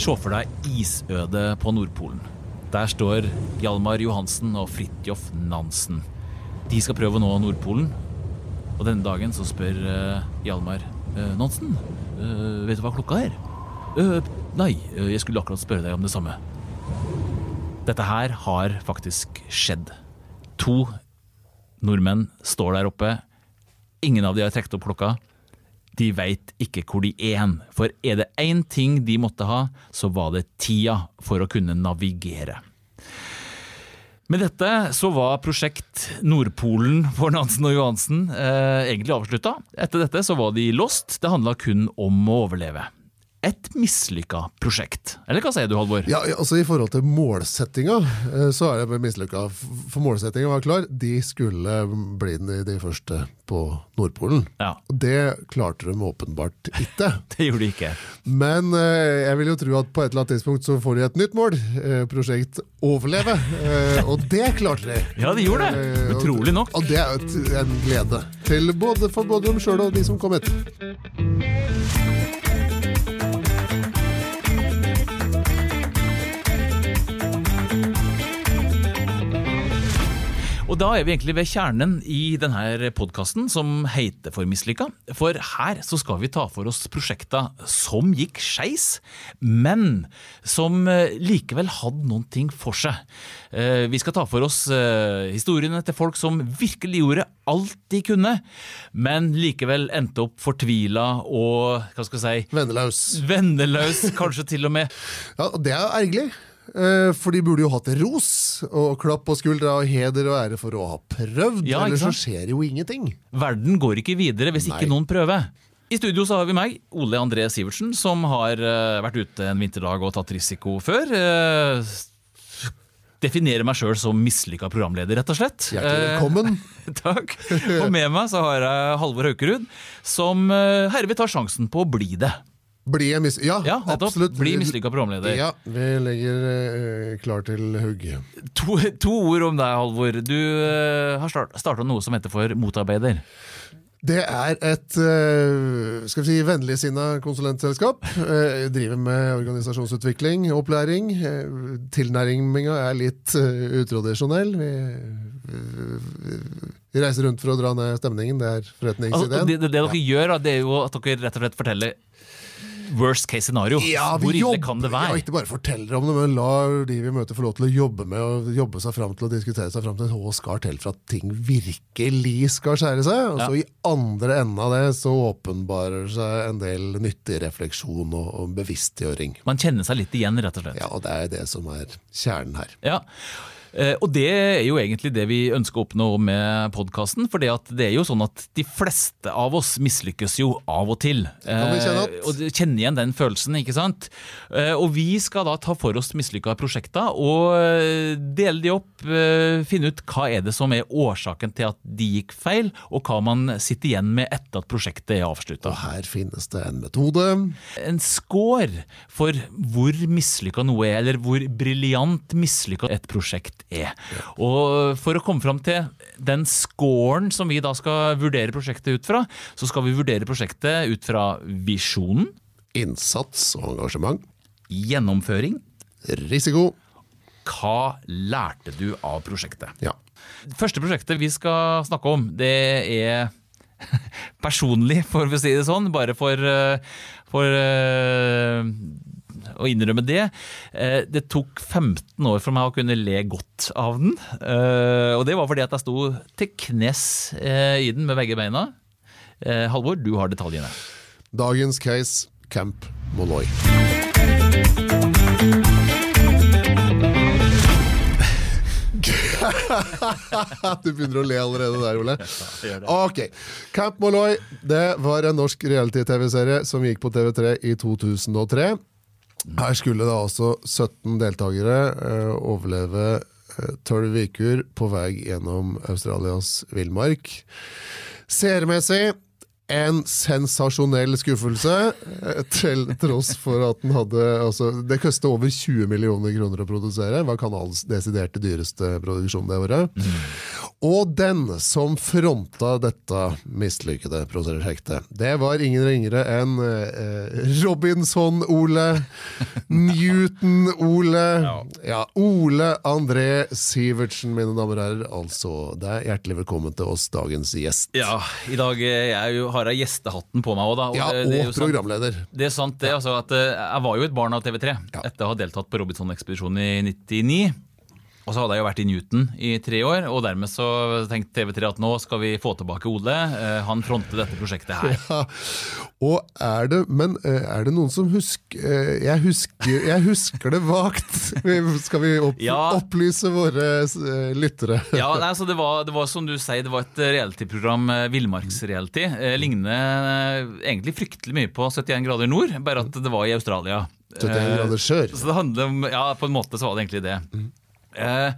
Se for deg isødet på Nordpolen. Der står Hjalmar Johansen og Fridtjof Nansen. De skal prøve å nå Nordpolen. Og denne dagen så spør uh, Hjalmar uh, Nansen uh, Vet du hva klokka er? «Øh, nei, jeg skulle akkurat spørre deg om det samme. Dette her har faktisk skjedd. To nordmenn står der oppe. Ingen av de har trukket opp klokka. De veit ikke hvor de er. For er det én ting de måtte ha, så var det tida for å kunne navigere. Med dette så var prosjekt Nordpolen for Nansen og Johansen eh, egentlig avslutta. Etter dette så var de lost. Det handla kun om å overleve. Et mislykka prosjekt. Eller hva sier du, Halvor? Ja, altså I forhold til målsettinga, eh, så er det mislykka. For målsettinga var klar. De skulle bli de, de første på Nordpolen. Ja. Og det klarte de åpenbart ikke. Det gjorde de ikke. Men eh, jeg vil jo tro at på et eller annet tidspunkt så får de et nytt mål. Eh, prosjekt Overleve. Og det klarte de. Ja, de gjorde det. Utrolig nok. Og det er en glede til både, for både dem sjøl og de som kom etter. Og da er vi egentlig ved kjernen i denne podkasten som heter For mislykka. For her så skal vi ta for oss prosjekter som gikk skeis, men som eh, likevel hadde noen ting for seg. Eh, Vi skal ta for oss eh, historiene til folk som virkelig gjorde alt de kunne, men likevel endte opp fortvila og hva skal jeg si Venneløs. Venneløs, kanskje til og med. Ja, og det er jo ergerlig. Eh, For de burde jo hatt ros og klapp på skuldra og heder og ære for å ha prøvd. Ja, Ellers så skjer jo ingenting. Verden går ikke videre hvis ikke noen prøver. I studio så har vi meg, Ole André Sivertsen, som har eh, vært ute en vinterdag og tatt risiko før. Eh, definerer meg sjøl som mislykka programleder, rett og slett. Hjertelig velkommen. Takk. Og med meg så har jeg Halvor Haukerud, som herved tar sjansen på å bli det. Bli en mis... Ja, Ja, absolutt. Bli mislykka programleder. Ja, vi legger uh, klar til hugg. To, to ord om deg, Halvor. Du uh, har starta noe som heter for motarbeider. Det er et eh, skal vi si, vennligsinna konsulentselskap. Eh, driver med organisasjonsutvikling, opplæring. Tilnærminga er litt utradisjonell. Vi, reiser rundt for å dra ned stemningen. Det er forretningsideen. Altså, det, det, dere dere gjør, da, det er jo at dere rett og slett forteller worst case scenario. Ja, Hvor ille jobber- kan det være? Ja, ikke bare fortelle om det, men la de vi møter få lov til å jobbe med og jobbe seg fram til å diskutere seg fram til hva skal til for at ting virkelig skal skjære seg. Og så Ja. i andre enden av det så åpenbarer seg en del nyttig refleksjon og, og bevisstgjøring. Man kjenner seg litt igjen, rett og slett. Ja, og det er det som er kjernen her. Ja. Eh, Og det er jo egentlig det vi ønsker å oppnå med podkasten. For det er jo sånn at de fleste av oss mislykkes jo av og til. kan Eh, Og kjenne igjen den følelsen, ikke sant. Eh, Og vi skal da ta for oss mislykka prosjekter og dele de opp. Finne ut hva er det som er årsaken til at de gikk feil, og hva man sitter igjen med etter at prosjektet er avslutta. Og her finnes det en metode. en score for hvor mislykka noe er, eller hvor briljant mislykka et prosjekt er. Og for å komme fram til den scoren som vi da skal vurdere prosjektet ut fra, så skal vi vurdere prosjektet ut fra visjonen, Innsats og engasjement. gjennomføring, Risiko. hva lærte du av prosjektet? Ja. Første prosjektet vi skal snakke om, det er personlig, for å si det sånn. Bare for, eh, for eh, å innrømme det. Eh, Det tok 15 år for meg å kunne le godt av den. Eh, Og det var fordi at jeg sto til knes eh, i den med begge beina. Eh, Halvor, du har detaljene. Dagens case Camp Molloy. du begynner å le allerede der, Ole. Ok, Camp Molloy det var en norsk reality-TV-serie som gikk på TV3 i 2003. Her skulle da altså 17 deltakere eh, overleve tolv 12 uker på vei gjennom Australias villmark. Seermessig en sensasjonell skuffelse, eh, til tross for at den hadde altså, Det kostet over 20 millioner kroner å produsere. Var kanalens desiderte dyreste produksjon det året. Og den som fronta dette mislykkede prosjektet, det var ingen ringere enn eh, Robinson-Ole, Newton-Ole ja. ja. Ole André Sivertsen, mine damer og herrer. Altså, det er hjertelig velkommen til oss, dagens gjest. Ja, i dag jeg jo, har jeg gjestehatten på meg òg, da. Og ja, det, og programleder. Sant, det er sant, det. Altså, at, eh, jeg var jo et barn av TV3 ja. etter å ha deltatt på Robinson-ekspedisjonen i 99. Og så hadde jeg jo vært i Newton i tre år, og dermed så tenkte TV3 at nå skal vi få tilbake Ole. Eh, han fronter dette prosjektet her. Ja, og er det, Men eh, er det noen som husker eh, Jeg husker, jeg husker det vagt! Skal vi opp, ja. opplyse våre lyttere? Ja, altså det, var, det var som du sier, det var et realityprogram, villmarksreality. Ligner egentlig fryktelig mye på 71 grader nord, bare at det var i Australia. 71 grader sør? Så det handler om, ja, På en måte så var det egentlig det. Eh,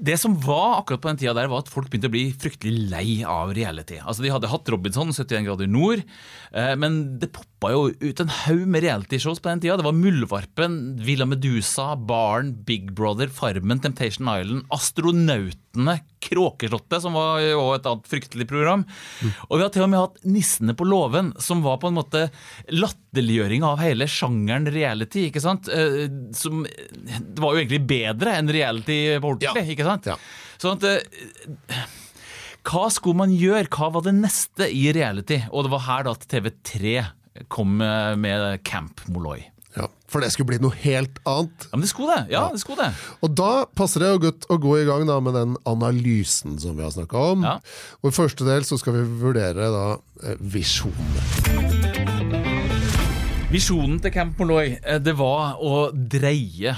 det som var akkurat på den tida der, var at folk begynte å bli fryktelig lei av reality. Altså De hadde hatt Robinson, 71 grader nord, eh, men det poppa jo ut en haug med realityshows på den tida. Det var Muldvarpen, Villa Medusa, Barn, Big Brother, Farmen, Temptation Island, Astronautene, Kråkeslottet, som var jo et annet fryktelig program. Mm. Og vi har til og med hatt Nissene på låven, som var på en måte latterliggjøring av hele sjangeren reality. ikke sant? Eh, som, det var jo egentlig bedre enn reality på ordentlig. Ja. ikke sant? Ja. Sånn at eh, hva skulle man gjøre? Hva var det neste i reality? Og det var her da at TV3 kom med Camp Molloy. Ja, For det skulle bli noe helt annet? Ja, men det skulle det. Ja, det skulle det. Og da passer det godt å gå i gang da med den analysen som vi har snakka om. Ja. Og I første del så skal vi vurdere da eh, visjonen. Visjonen til Camp Molloy eh, det var å dreie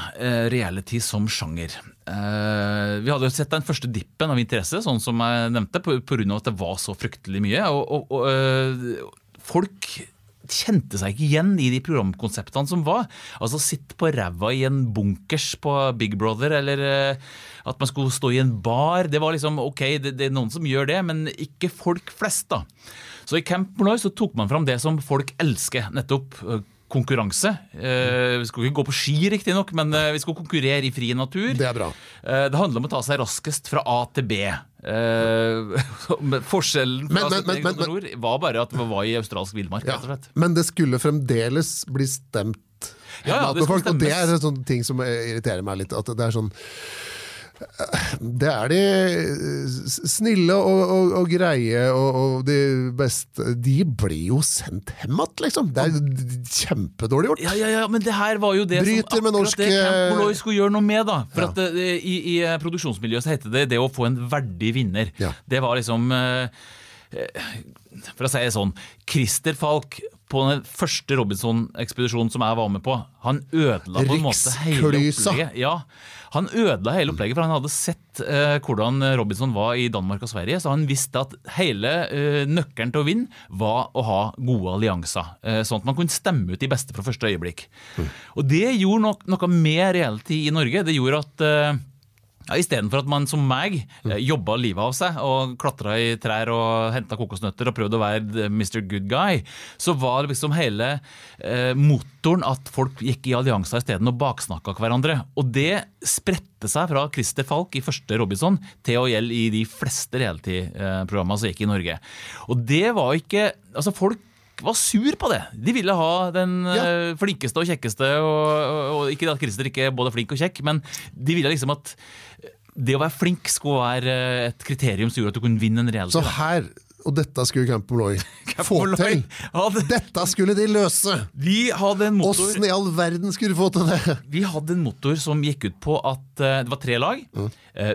reality som sjanger. Vi hadde jo sett den første dippen av interesse, sånn som jeg nevnte, pga. at det var så fryktelig mye. Og, og, og folk kjente seg ikke igjen i de programkonseptene som var. Altså Sitte på ræva i en bunkers på Big Brother, eller uh, at man skulle stå i en bar. Det var liksom, ok, det, det, er noen som gjør det, men ikke folk flest. da. Så i Camp så tok man fram det som folk elsker, nettopp konkurranse. Eh, vi skulle ikke gå på ski, riktignok, men eh, vi skulle konkurrere i fri natur. Det er bra. Eh, det handler om å ta seg raskest fra A til B. Forskjellen fra men, men, men, nord var bare at vi var i australsk villmark. Ja, men det skulle fremdeles bli stemt ja, ja, det folk, og det er en sånn ting som irriterer meg litt. At det er sånn det er de snille og, og, og greie og, og, de beste De blir jo sendt hjem igjen, liksom! Det er kjempedårlig gjort. Ja, ja, ja, men det her var jo det Bryter som akkurat norsk... det Campoloy skulle gjøre noe med. da For ja. at eh, i, i, eh, produksjonsmiljøet så heter det det å få en verdig vinner. Ja. Det var liksom eh, For å si det sånn Christer Falk på den første Robinson-ekspedisjonen som jeg var med på, han ødela på en måte hele opplegget. Ja, han ødela hele opplegget, for han hadde sett uh, hvordan Robinson var i Danmark og Sverige. Så han visste at hele uh, nøkkelen til å vinne var å ha gode allianser. Uh, sånn at man kunne stemme ut de beste fra første øyeblikk. Mm. Og det gjorde nok, noe med reality i Norge. Det gjorde at ja, Istedenfor at man som meg mm. jobba livet av seg og klatra i trær og henta kokosnøtter og prøvde å være Mr. Good Guy, så var liksom hele eh, motoren at folk gikk i allianser isteden og baksnakka hverandre. Og det spredte seg fra Christer Falk i første Robinson til å gjelde i de fleste reality-programmene som gikk i Norge. Og det var ikke Altså, folk var sur på det. De ville ha den ja. Eh, flinkeste og kjekkeste. Og, og, og ikke at Christer ikke er både flink og kjekk, men de ville liksom at det å være flink skulle være et kriterium som gjorde at du kunne vinne en reality. Så her, og dette skulle Camp Molloy få til! Hadde, dette skulle de løse! Vi hadde en motor Åssen i all verden skulle du få til det? Vi hadde en motor som gikk ut på at uh, det var tre lag. Mm. Uh,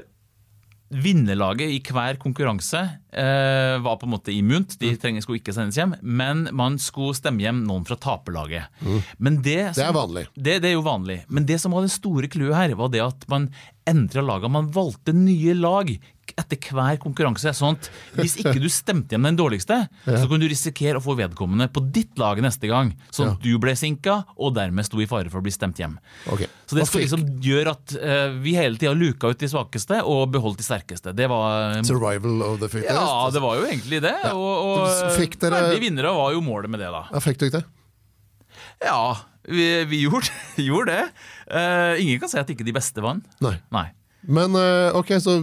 Vinnerlaget i hver konkurranse eh, var på en måte immunt, de mm. trenger, skulle ikke sendes hjem. Men man skulle stemme hjem noen fra taperlaget. Mm. Det, som, det, er vanlig. Det, det, er jo vanlig. Men det som var det store clouet her, var det at man endra laga. Man valgte nye lag etter hver konkurranse. sånn at Hvis ikke du stemte hjem den dårligste, ja. så kunne du risikere å få vedkommende på ditt lag neste gang. Sånn at ja. du ble sinka, og dermed sto i fare for å bli stemt hjem. Okay. Så det liksom gjøre at uh, vi hele tida luka ut de svakeste og beholdt de sterkeste. Det var um, Survival of the fittest? Ja, det var jo egentlig det. Ja. Og, og dere... ferdige vinnere var jo målet med det, da. Ja, Fikk du ikke det? Ja, vi, vi gjorde, gjorde, det. Uh, ingen kan si at ikke de beste vant. Nei. Nei. Men eh, ok, så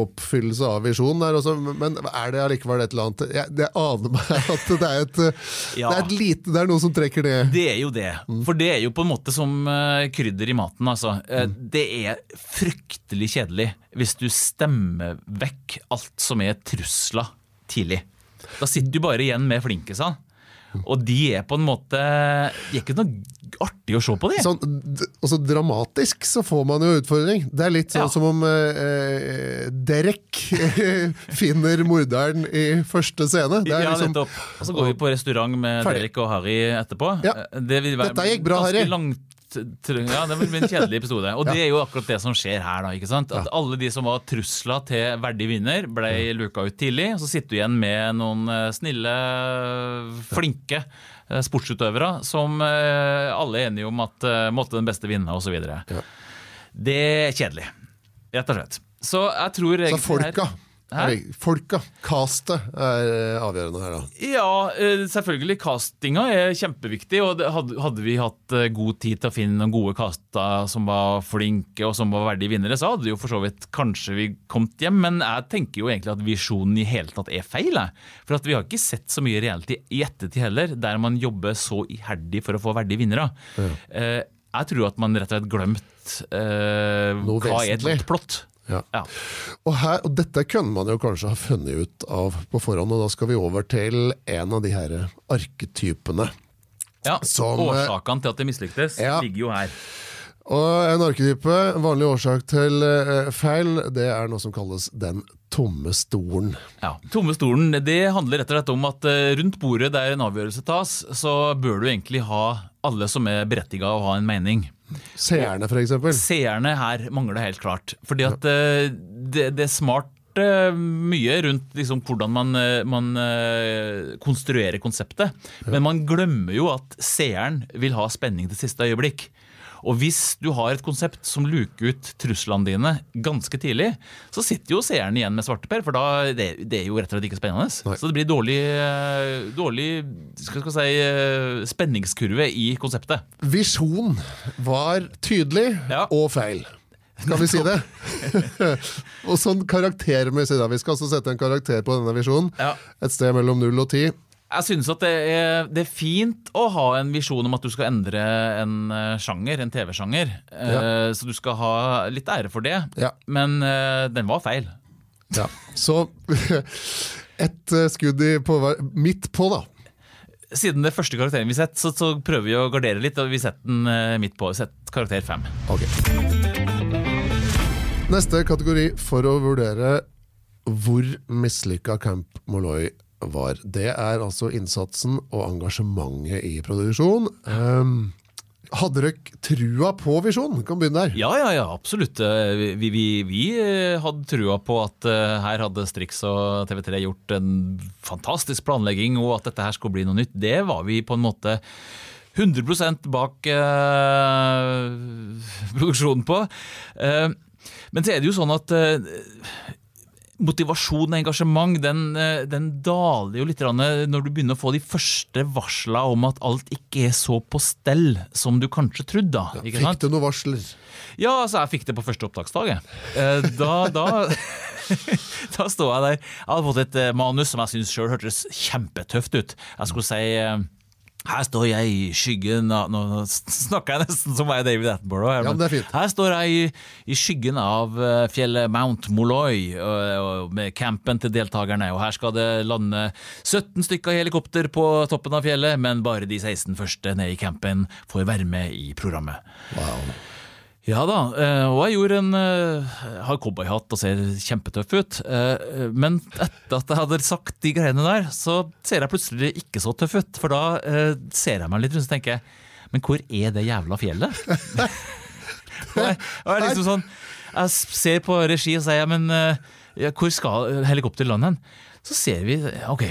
oppfyllelse av visjonen der også, men er det allikevel et eller annet Jeg, jeg aner meg at det er et, eh, Ja. det er et lite Det er noe som trekker ned. Det er jo det. For det er jo på en måte som eh, krydder i maten, altså. Mm. Det er fryktelig kjedelig hvis du stemmer vekk alt som er trusler tidlig. Da sitter du bare igjen med flinkisene. Og de er på en måte De er ikke noe artig å se på, de. Sånn, også dramatisk så får man jo utfordring. Det er litt sånn Ja. som om eh, eh, Derek finner morderen i første scene. Det er ja, liksom, nettopp. Og så går vi på restaurant med Ferdig. Derek og Harry etterpå. Ja. Det være Dette gikk bra, Harry. Langt, ja, det blir en kjedelig episode. Og det er jo akkurat det som skjer her. da, ikke sant? At Alle de som var trusler til verdig vinner, ble luka ut tidlig. Og så sitter du igjen med noen eh, snille, flinke eh, sportsutøvere som eh, alle er enige om at måtte den beste vinne, osv. Ja. Det er kjedelig, rett og slett. Så jeg tror så egentlig folka, her- er, folka, castet, er eh, avgjørende her, da. Ja, eh, selvfølgelig. Castinga er kjempeviktig. og hadde, vi hatt eh, god tid til å finne noen gode caster som var flinke og som var verdige vinnere, så hadde jo for så vidt kanskje vi kommet hjem. Men jeg tenker jo egentlig at visjonen i hele tatt er feil. For at vi har ikke sett så mye reality i ettertid heller, der man jobber så iherdig for å få verdige vinnere. Ja. jeg tror at man rett og slett glemt eh, hva hva er et plott. Ja. Ja. Og, her, og dette kunne man jo kanskje ha funnet ut av på forhånd, og da skal vi over til en av de her arketypene. Ja, Som, eh, Årsakene til at det mislyktes, Ja. ligger jo her. Og en arketype, vanlig årsak til eh, feil, det er noe som kalles den tomme stolen. Ja, Tomme stolen det handler rett og slett om at eh, rundt bordet der en avgjørelse tas, så bør du egentlig ha alle som er berettiga å ha en mening. Seerne, for eksempel. Seerne her mangler helt klart. Fordi at eh, det, det er smart eh, mye rundt liksom, hvordan man, eh, man konstruerer konseptet. Men man glemmer jo at seeren vil ha spenning til siste øyeblikk. Og hvis du har et konsept som luker ut truslene dine ganske tidlig, så sitter jo seeren igjen med svarteper, for da det, det er jo rett og slett ikke spennende. Nei. Så det blir dårlig, eh, dårlig skal skal si, eh, spenningskurve i konseptet. Visjon var tydelig Ja. og feil. Skal vi si det? og sånn karaktermessig, da. Vi skal altså sette en karakter på denne visjonen. Ja. Et sted mellom 0 og 10. Jeg synes at det er, det er fint å ha en visjon om at du skal endre en eh, sjanger, en TV-sjanger. Eh, Så du skal ha litt ære for det. Ja. Men eh, den var feil. Ja. Så et skudd i på Midt på, da. Siden det første karakteren vi setter, så, så prøver vi å gardere litt, og vi setter den midt på. Sett karakter fem. Ok. Neste kategori for å vurdere hvor mislykka Camp Molloy var. Det er altså innsatsen og engasjementet i produksjon. Um, hadde dere trua på visjon? Kan begynne der. Ja, ja, ja, absolutt. Eh, Vi, vi, vi eh, hadde trua på at eh, her hadde Strix og TV3 gjort en fantastisk planlegging, og at dette her skulle bli noe nytt. Det var vi på en måte 100 bak eh, produksjonen på. Eh, men så er det jo sånn at eh, motivasjon og engasjement den, eh, den daler jo litt når du begynner å få de første varsla om at alt ikke er så på stell som du kanskje trodde. da, sant? Fikk du noen varsler? Ja, altså jeg fikk det på første opptaksdag. Eh, Da, da, da står jeg der. Jeg hadde fått et eh, manus som jeg syns sjøl hørtes kjempetøft ut. Jeg skulle si eh, her står jeg i skyggen av Nå snakker jeg nesten som jeg er David Attenborough. Her, Ja, det er fint. Her står jeg i, i skyggen av eh, fjellet Mount Molloy med campen til deltakerne. Og her skal det lande 17 stykker helikopter på toppen av fjellet, men bare de 16 første ned i campen får være med i programmet. Wow. Ja da, eh, og jeg gjorde en eh, har cowboyhatt og ser kjempetøff ut. eh, Men etter at jeg hadde sagt de greiene der, så ser jeg plutselig ikke så tøff ut. For da ser jeg meg litt rundt og tenker Men hvor er det jævla fjellet? og jeg, og jeg liksom sånn Jeg ser på regi og sier men ja, hvor skal helikopteret lande hen? Så ser vi, ok,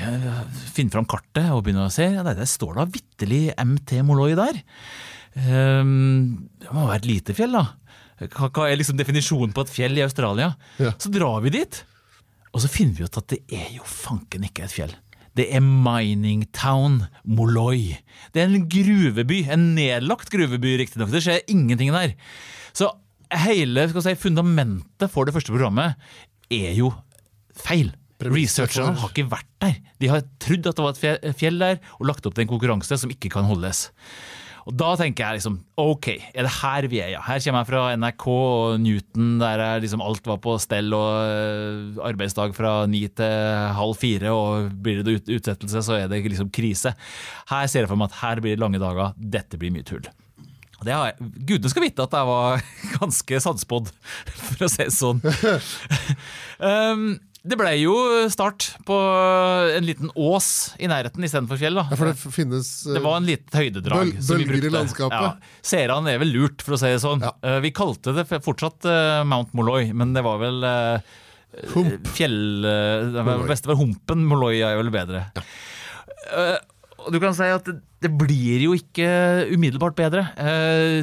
finner fram kartet og begynner å se. Ja, der, der står da vitterlig MT Molloy der. Ehm, det må være et lite fjell, da. Hva, er liksom definisjonen på et fjell i Australia? Ja. Så drar vi dit, og så finner vi ut at det er jo fanken ikke et fjell. Det er Mining Town Molloy. Det er en gruveby. En nedlagt gruveby, riktignok. Det skjer ingenting der. Så hele skal si, fundamentet for det første programmet er jo feil. Researcherne har ikke vært der. De har trodd at det var et fjell der, og lagt opp til en konkurranse som ikke kan holdes. Og Da tenker jeg liksom ok, er det her vi er? ja? Her kommer jeg fra NRK og Newton, der jeg liksom alt var på stell og øh, arbeidsdag fra ni til halv fire, og blir det utsettelse, så er det liksom krise. Her ser jeg for meg at her blir det lange dager, dette blir mye tull. Det har jeg, Gudene skal vite at jeg var ganske sannspådd, for å si det sånn. um, det ble jo start på en liten ås i nærheten istedenfor fjell. da. Ja, for det finnes Uh, Det var en liten høydedrag. Bøl- som vi bølger i landskapet. Ja, Seran er vel lurt, for å si det sånn. Ja. Uh, vi kalte det fortsatt uh, Mount Molloy, men det var vel Hump. fjell... det beste var Humpen. Molloy er vel bedre. Og du kan si at det, det blir jo ikke umiddelbart bedre.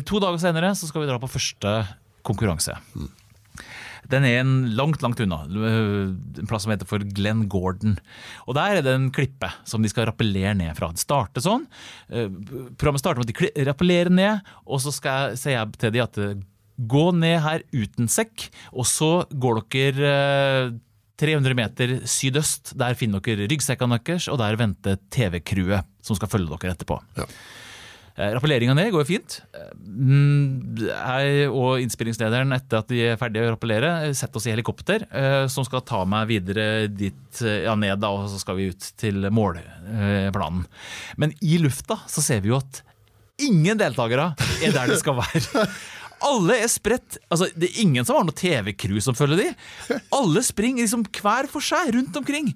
To dager senere så skal vi dra på første konkurranse. Den er en langt, langt unna. eh, En plass som heter for Glenn Gordon. Og der er det en klippe som de skal rappellere ned fra. Det starter sånn. eh, Programmet starter med at de rappellerer ned, og så skal jeg, sier jeg til de at eh, gå ned her uten sekk, og så går dere eh, 300 meter sydøst. Der finner dere ryggsekkene deres, og der venter TV-crewet som skal følge dere etterpå. Ja. Eh, Rappelleringa ned går jo fint. Eh, mm, Jeg og innspillingslederen, etter at de er ferdige å rappellere, setter oss i helikopter eh, som skal ta meg videre dit, ja, ned, da, og så skal vi ut til målplanen. Men i lufta så ser vi jo at ingen deltakere er der de skal være. Alle er spredt. Altså, det er ingen som har noe TV-crew som følger de. Alle springer liksom hver for seg rundt omkring.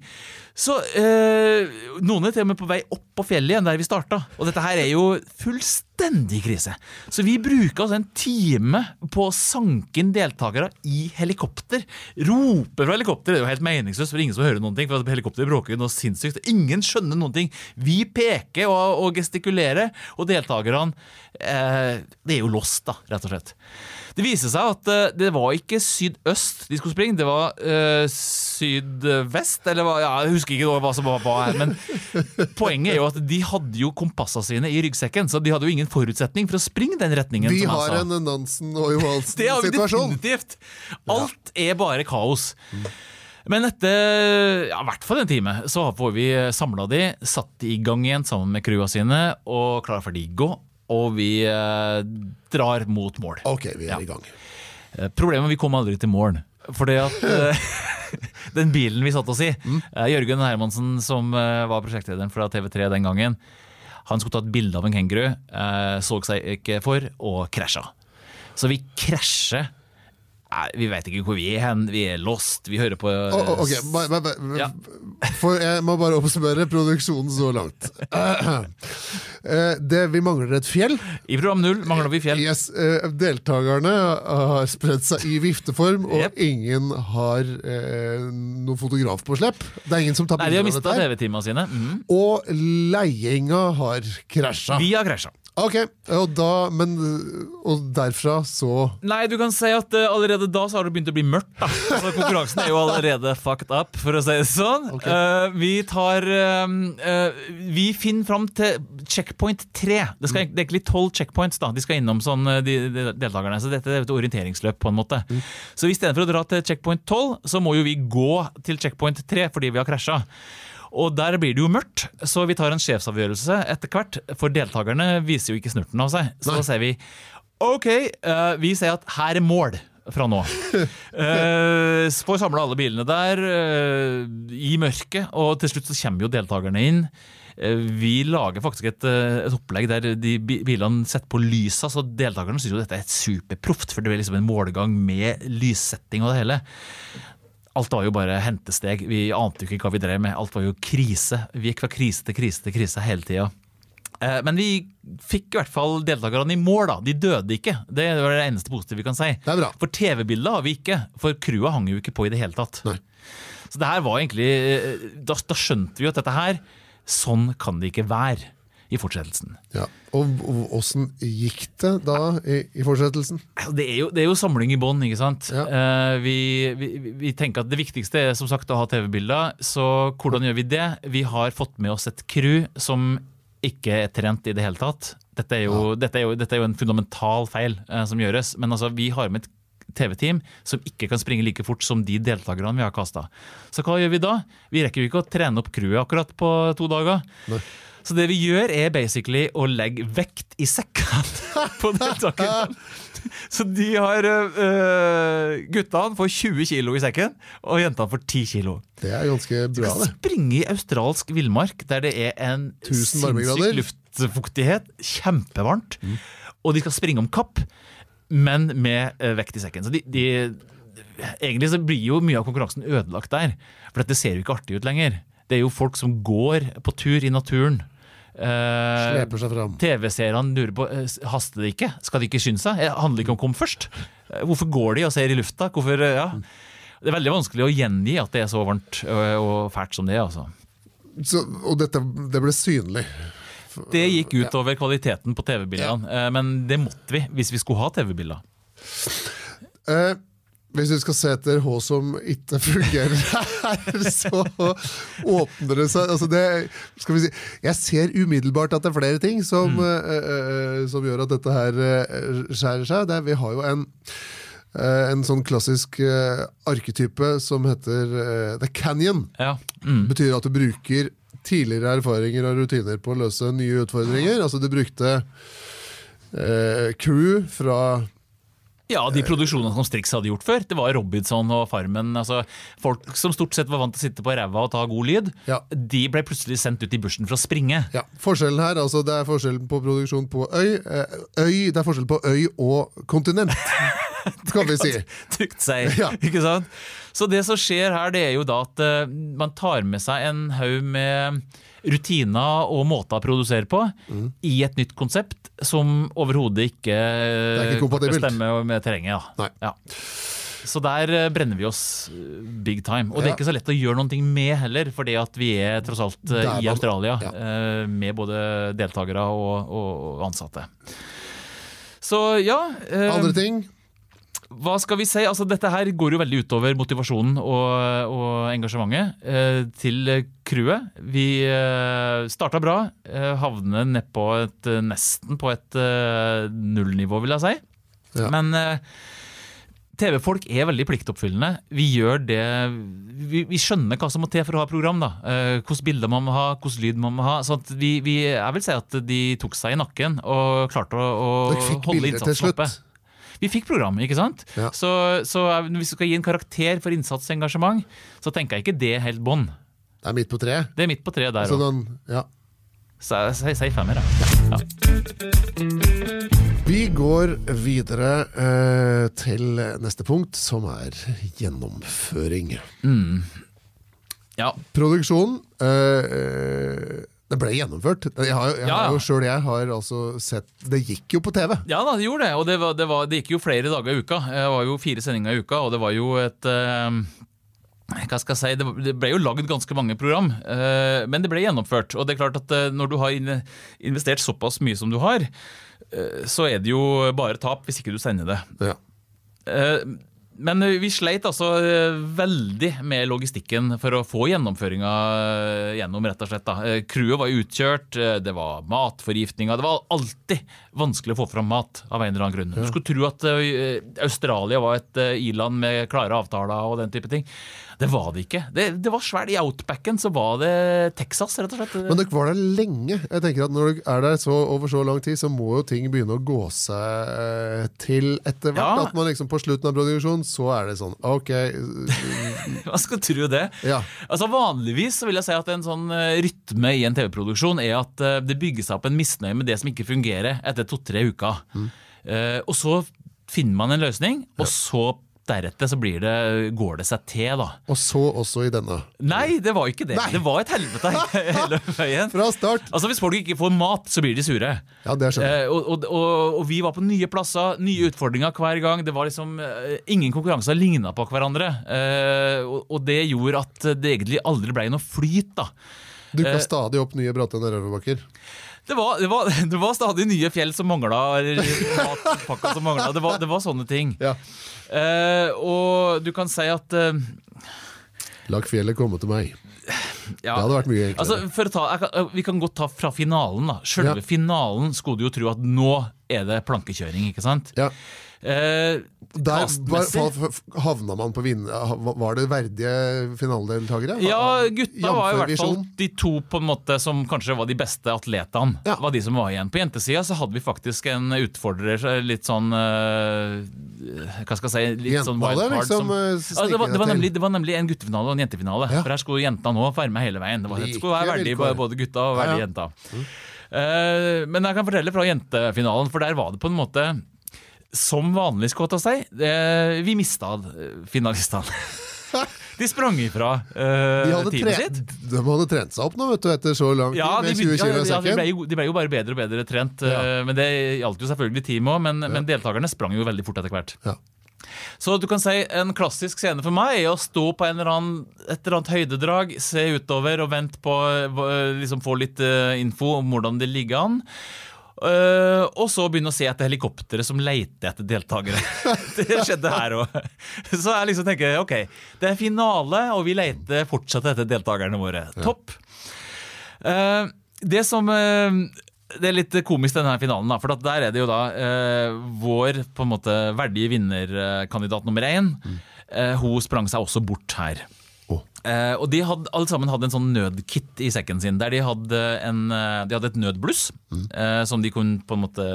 Så eh, Noen er til og med på vei opp på fjellet igjen der vi starta. Og dette her er jo fullstendig krise. Så vi bruker altså en time på å sanke inn deltakere i helikopter. Rope fra helikopter. Er jo helt meningsløst, for ingen som hører noen ting. For helikopter bråker jo noe sinnssykt. Ingen skjønner noen ting. Vi peker og, og gestikulerer, og deltakerne eh, Det er jo lost, da, rett og slett. Det viser seg at eh, det var ikke sydøst de skulle springe, det var uh, sydvest, eller hva, ja, jeg husker ikke hva som var hva her, men poenget er jo at de hadde jo kompassene sine i ryggsekken, så de hadde jo ingen forutsetning for å springe den retningen. Vi har en Nansen og Johansen-situasjon. definitivt. Alt er bare kaos. Men etter ja, i hvert fall en time så får vi samla de, satt de i gang igjen sammen med crewene sine og klar for de gå. Og vi eh, drar mot mål. Ok, vi er Ja. i gang. Eh, Problemet er at vi kom aldri til mål. Fordi at eh, den bilen vi satte oss i, eh, Jørgen Hermansen som eh, var prosjektlederen fra TV3 den gangen, han skulle ta et bilde av en kenguru, eh, så seg ikke for, og krasja. Så vi krasjer. Nei, vi vet ikke hvor vi er hen, vi er lost, vi hører på oh, ok, ba- ba- ba- Ja. For jeg må bare oppsummere produksjonen så langt. Eh, det, vi mangler et fjell. I program null mangler vi fjell. Yes, eh, deltakerne har spredd seg i vifteform, og Yep. ingen har eh, noen fotograf på slepp. Det er ingen som tar Nei, de har bilder av mista dette. her. TV-timene sine. Mm. Og leiinga har krasja. Vi har krasja. Ok, og, da, men, og derfra så Nei, du kan si at uh, allerede da så har det begynt å bli mørkt. da altså, Konkurransen er jo allerede fucked up, for å si det sånn. Okay. Uh, vi tar uh, Vi finner fram til checkpoint tre. Det, skal, det er egentlig tolv checkpoints da de skal innom, sånn, de, de deltakerne. Så dette er et orienteringsløp, på en måte. Så istedenfor å dra til checkpoint tolv, så må jo vi gå til checkpoint tre fordi vi har krasja. Og der blir det jo mørkt, så vi tar en sjefsavgjørelse etter hvert. For deltakerne viser jo ikke snurten av seg. Så Nei. ser vi OK, uh, vi ser at her er mål fra nå. Uh, får samla alle bilene der uh, i mørket, og til slutt så kommer jo deltakerne inn. Vi lager faktisk et, et opplegg der de bilene setter på lysa, så deltakerne syns jo dette er superproft, for det blir liksom en målgang med lyssetting og det hele. Alt var jo bare hentesteg. Vi ante jo ikke hva vi drev med. Alt var jo krise. Vi gikk fra krise til krise til krise hele tida. Eh, Men vi fikk i hvert fall deltakerne i mål, da. De døde ikke. Det var det eneste positive vi kan si. Det er bra. For TV-bildet har vi ikke, for crewet hang jo ikke på i det hele tatt. Nei. Så det her var egentlig eh, Da, da skjønte vi jo at dette her Sånn kan det ikke være i fortsettelsen. ja. Og åssen gikk det da i, i fortsettelsen? Det er jo, det er jo samling i bånn. Ja. Eh, vi, vi, vi tenker at det viktigste er som sagt å ha TV-bilder. Så hvordan gjør vi det? Vi har fått med oss et crew som ikke er trent i det hele tatt. Dette er jo, dette er jo, dette er jo en fundamental feil eh, som gjøres. Men altså, vi har med et TV-team som ikke kan springe like fort som de deltakerne vi har kasta. Så hva gjør vi da? Vi rekker jo ikke å trene opp crewet akkurat på to dager. Nei. Så det vi gjør, er basically å legge vekt i sekkene på deltakerne. Så de har uh, Guttene får 20 kilo i sekken, og jentene får 10 kilo. Det er ganske bra, det. Springe i australsk villmark der det er en 1000 sinnssyk luftfuktighet, kjempevarmt, og de skal springe om kapp, men med uh, vekt i sekken. Så de, de, egentlig så blir jo mye av konkurransen ødelagt der, for dette ser jo ikke artig ut lenger. Det er jo folk som går på tur i naturen. Eh, Sleper seg fram. TV-seerne lurer på eh, haster det ikke. Skal de ikke skynde seg? Det Handler ikke om å komme først? Eh, Hvorfor går de og ser i lufta? Hvorfor, eh, ja. Det er veldig vanskelig å gjengi at det er så varmt eh, og fælt som det er. altså. Så, og dette det ble synlig. Det gikk ut over kvaliteten på TV-bildene, Ja. men det måtte vi hvis vi skulle ha TV-bilder. Eh, hvis du skal se etter H som ikke fungerer her, så åpner det seg altså det, skal vi si, Jeg ser umiddelbart at det er flere ting som, eh, uh, som gjør at dette her skjærer seg. Det, vi har jo en, uh, en sånn klassisk arketype som heter The Canyon. Ja. Mm. betyr at du bruker tidligere erfaringer og rutiner på å løse nye utfordringer. Altså du brukte crew fra ja, de produksjonene som Strix hadde gjort før. Det var Robinson og Farmen. altså Folk som stort sett var vant til å sitte på ræva og ta god lyd, Ja. de ble plutselig sendt ut i bushen for å springe. ja, Forskjellen her, altså det er forskjellen på produksjon på øy. eh, øy det er forskjell på øy og kontinent, kan vi si. trygt seg. Ja. ikke sant? Så det som skjer her, det er jo da at eh, man tar med seg en haug med rutiner og måter å produsere på Mm. i et nytt konsept som overhodet ikke, ikke stemmer med terrenget. Ja. Ja. Så der eh, brenner vi oss eh, big time. Og det er ikke så lett å gjøre noe med heller, fordi at vi er tross alt eh, Der i Australia ja. med både deltakere og, og ansatte. Så ja. eh, Andre ting? Hva skal vi si? Altså, dette her går jo veldig utover motivasjonen og, og engasjementet eh, til crewet. Vi eh, starta bra, eh, havner nedpå et, eh, nesten på et eh, nullnivå, vil jeg si. Ja. Men eh, TV-folk er veldig pliktoppfyllende. Vi gjør det vi, vi skjønner hva som må til for å ha program. da. Eh, Hvilke bilder man må ha, hvilken lyd man må ha. Så at vi, vi, jeg vil si at de tok seg i nakken og klarte å, å holde innsatsen oppe. Vi fikk program, ikke sant? Ja. Så, så hvis du skal gi en karakter for innsats og engasjement, så tenker jeg ikke det helt bånn. Det er midt på treet. Det er midt på treet der Så òg. den, ja. Si sier femmer, da. ja. Vi går videre eh, til neste punkt, som er gjennomføring. ja. Produksjonen eh, eh, Det ble gjennomført. Jeg har, jeg Ja, har jo selv jeg har altså sett Det gikk jo på TV. Ja da, det gjorde det. Og det, var, det, var, det gikk jo flere dager i uka. Det var jo fire sendinger i uka, og det var jo et eh, hva skal jeg si, Det det ble jo lagd ganske mange program, eh, men det ble gjennomført. Og det er klart at eh, når du har investert såpass mye som du har, eh, så er det jo bare tap hvis ikke du sender det. Ja. Eh, Men vi sleit altså eh, veldig med logistikken for å få gjennomføringa eh, gjennom, rett og slett. da. Eh, Crewet var utkjørt, eh, det var matforgiftninger. Det var alltid vanskelig å få fram mat av en eller annen grunn. Du skulle tro at eh, Australia var et eh, i-land med klare avtaler og den type ting. Det var det ikke. Det, det var svært. I outbacken så var det Texas, rett og slett. Men dere var der lenge. Jeg tenker at Når dere er der så, over så lang tid, så må jo ting begynne å gå seg eh, til etter hvert. Ja. At man liksom på slutten av produksjonen, så er det sånn Ok. Hva skal tro det? Ja. Altså Vanligvis så vil jeg si at en sånn eh, rytme i en TV-produksjon er at eh, det bygger seg opp en misnøye med det som ikke fungerer etter to-tre uker. Eh, og så finner man en løsning, og så deretter så blir det, går det seg til, da. Og så også i denne. Nei, det var ikke det. Nei. Det var et helvete hele veien. Fra start! Altså Hvis folk ikke får mat, så blir de sure. Ja, det skjønner jeg. Eh, og, og, og, og vi var på nye plasser, nye utfordringer hver gang. Det var liksom eh, Ingen konkurranser ligna på hverandre. Eh, og, det gjorde at det egentlig aldri ble noe flyt. da Dukka stadig opp nye bratte nedoverbakker. Det var, det, var, det var stadig nye fjell som mangla, matpakka som mangla. Det, var- det var sånne ting. Ja. Uh, og du kan si at uh, Lag fjellet komme til meg. ja, Det hadde vært mye enklere. Altså, ta, kan, vi kan godt ta fra finalen. da Selve Ja. finalen skulle du jo tro at nå er det plankekjøring, ikke sant? Ja. Eh, Der havna man på vinn... Var det verdige finaledeltakere? Ja, gutta var i hvert fall de to på en måte som kanskje var de beste atletene. Ja. Var de som var igjen På jentesida så hadde vi faktisk en utfordrer, litt sånn eh, Hva skal jeg si litt Jentene sånn wildcard. liksom, som- eh, ja, det, var, det, var nemlig, det var nemlig en guttefinale og en jentefinale. Ja. For her skulle jentene nå være med hele veien. Det, var, det skulle være verdig både gutta og verdig Ja, ja. jenta. Eh, men jeg kan fortelle fra jentefinalen, for der var det på en måte som vanlig, skal jeg si. Vi mista eh, finalistene. De sprang ifra uh, teamet sitt. de hadde trent seg opp nå, vet du, etter så lang tid. Ja, de, med 20 begynte- i ja, ja, de, ble jo, de ble jo bare bedre og bedre trent. Ja. Uh, Men det gjaldt jo selvfølgelig teamet òg, men, men deltakerne sprang jo veldig fort etter hvert. Ja. Så du kan si en klassisk scene for meg er å stå på en eller annen, et eller annet høydedrag, se utover og vente på eh, liksom få litt eh, info om hvordan det ligger an. Eh, og så begynne å se etter helikoptre som leter etter deltakere. det skjedde her òg. Så jeg liksom tenker ok, det er finale, og vi leter fortsatt etter deltakerne våre. Topp. Uh, det som uh, det er litt komisk denne finalen, da, for at der er det jo da vår på en måte verdige vinnerkandidat nummer én. Eh, hun sprang seg også bort her. Eh, og de hadde alle sammen hadde en sånn nødkit i sekken sin, der de hadde, en, eh, de hadde et nødbluss eh, som de kunne på en måte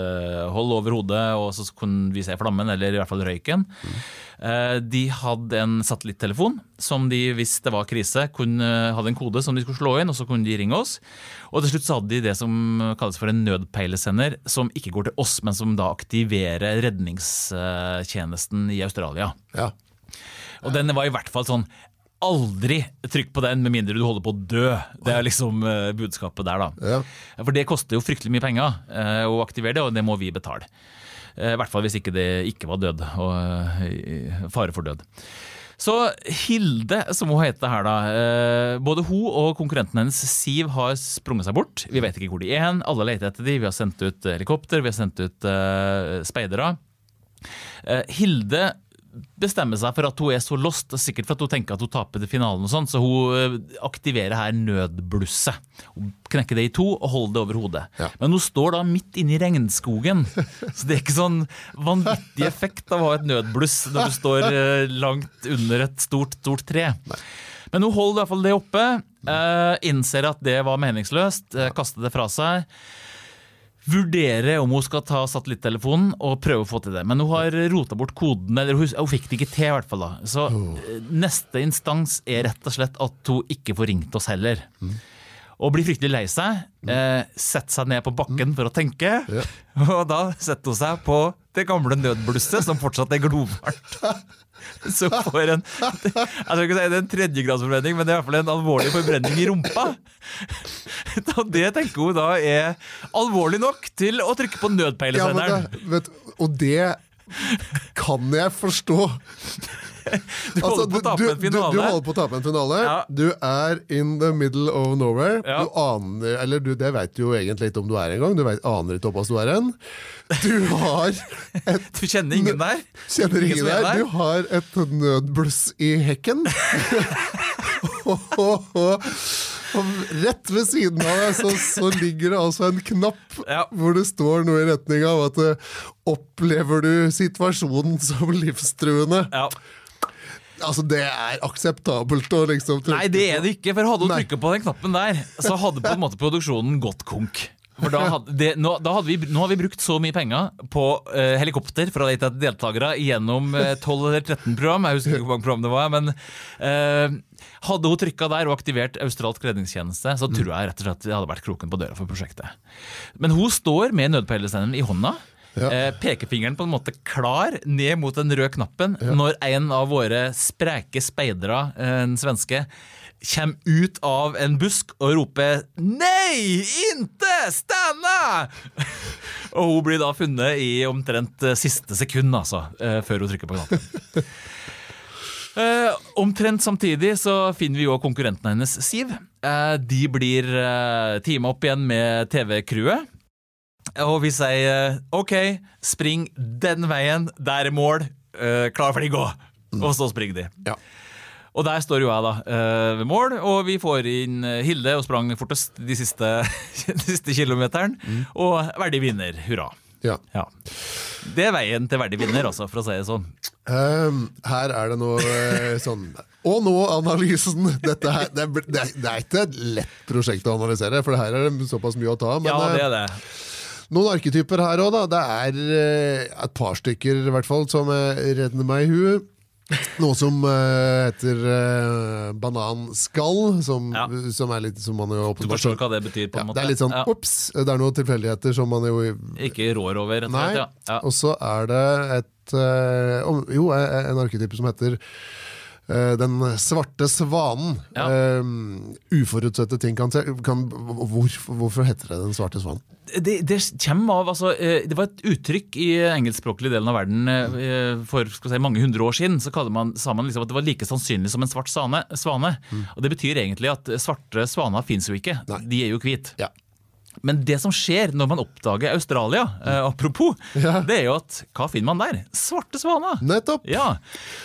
holde over hodet, og så kunne vi se flammen, eller i hvert fall røyken. Eh, de hadde en satellittelefon som de, hvis det var krise, kunne, hadde en kode som de skulle slå inn, og så kunne de ringe oss. Og til slutt så hadde de det som kalles for en nødpeilesender, som ikke går til oss, men som da aktiverer redningstjenesten i Australia. Ja. Og den var i hvert fall sånn Aldri trykk på den med mindre du holder på å dø. Det er liksom eh, budskapet der, da. Ja. For det koster jo fryktelig mye penger eh, å aktivere det, og det må vi betale. Eh, I hvert fall hvis ikke det ikke var død, og fare for død. Så Hilde, som hun heter her, da. Både hun og konkurrenten hennes Siv har sprunget seg bort. Vi vet ikke hvor de er hen. Alle leter etter de. Vi har sendt ut helikopter, vi har sendt ut speidere. Hilde bestemmer seg for at hun er så lost, sikkert for at hun tenker at hun taper til finalen, og sånn, så hun eh, aktiverer her nødblusset. Hun knekker det i to og holder det over hodet. Ja. Men hun står da midt inne i regnskogen, så det er ikke sånn vanvittig effekt av å ha et nødbluss når du står eh, langt under et stort, stort tre. Men hun holder i hvert fall det oppe, eh, innser at det var meningsløst, kaster det fra seg vurdere om hun skal ta satellittelefonen og prøve å få til det. Men hun har rota bort koden, eller hun, hun fikk det ikke til. i hvert fall da. Så eh, neste instans er rett og slett at hun ikke får ringt oss heller. Og blir fryktelig lei seg. Eh, setter seg ned på bakken for å tenke. Ja. Og da setter hun seg på det gamle nødblusset, som fortsatt er glovarmt. Så får en Jeg skal ikke det er en tredjegradsforbrenning, men det er i hvert fall en alvorlig forbrenning i rumpa. Og det tenker hun da er alvorlig nok til å trykke på nødpeilesenderen. Ja, og det kan jeg forstå. Du holder på å tape en en du, du finale. holder på å tape en finale. Ja. Du er in the middle of nowhere. Ja. Du aner Eller du, det veit du jo egentlig ikke om du er engang. Du vet, aner ikke såpass du er hen. Du har et Du kjenner ingen der? Kjenner Ingen ingen er der. der? Du har et nødbluss i hekken. og, og, og rett ved siden av deg så, så ligger det altså en knapp Ja. hvor det står noe i retning av at eh, Opplever du situasjonen som livstruende? Ja. Altså, det er akseptabelt å liksom trykke Nei, det er det ikke. For hadde hun trykka på den knappen der, så hadde på en måte produksjonen gått konk. For da hadde, det, nå, da hadde vi, nå har vi brukt så mye penger på eh, helikopter lete etter deltakere gjennom eh, 12 eller 13 program. Jeg husker ikke hvor mange program det var. Men eh, hadde hun trykka der og aktivert australsk redningstjeneste, så tror jeg rett og slett det hadde vært kroken på døra for prosjektet. Men hun står med nødpeilesenderen i hånda. Ja. Eh, pekefingeren på en måte klar ned mot den røde knappen når en av våre spreke speidere, eh, en svenske, kommer ut av en busk og roper 'Nei! Inte! Stanna!' og hun blir da funnet i omtrent eh, siste sekund, altså, eh, før hun trykker på knappen. Eh, omtrent samtidig så finner vi jo konkurrenten hennes, Siv. Eh, de blir uh, teama opp igjen med TV-crewet. Og vi sier OK, spring den veien, der er mål, uh, klar for de gå. Og så springer de. Ja. Og der står jo jeg da eh, ved mål, og vi får inn eh, Hilde og sprang fortest de siste, de siste kilometeren. Og verdig vinner, hurra. Ja. Ja. Det er veien til verdig vinner, altså, for å si det sånn. Um, her er det noe eh, sånn Og nå analysen! Dette her, det, er, det, er, det er ikke et lett prosjekt å analysere, for her er det såpass mye å ta. Men Ja, det eh, er det. Noen arketyper her òg, da. Det er eh, et par stykker i hvert fall som eh, redder meg i huet. Noe som uh, heter uh, bananskall, som, Ja. som er litt som man jo Du forstår hva det betyr, på ja, en måte? Det er litt sånn Ja. ops! Det er noen tilfeldigheter som man jo Ikke rår over, Nei. Ja. Ja. Og så er det et uh, Jo, en arketype som heter Den svarte svanen. Ja. Eh, uforutsette ting kan, kan hvor, Hvorfor heter det Den svarte svanen? Det, det kommer av altså, eh, Det var et uttrykk i engelskspråklig delen av verden eh, for si, mange hundre år siden. Så man, sa man liksom at det var like sannsynlig som en svart sane, svane. Og Det betyr egentlig at svarte svaner fins jo ikke. Nei. De er jo hvite. Ja. Men det som skjer når man oppdager Australia, eh, apropos, Ja. det er jo at hva finner man der? Svarte svaner! Nettopp! Ja,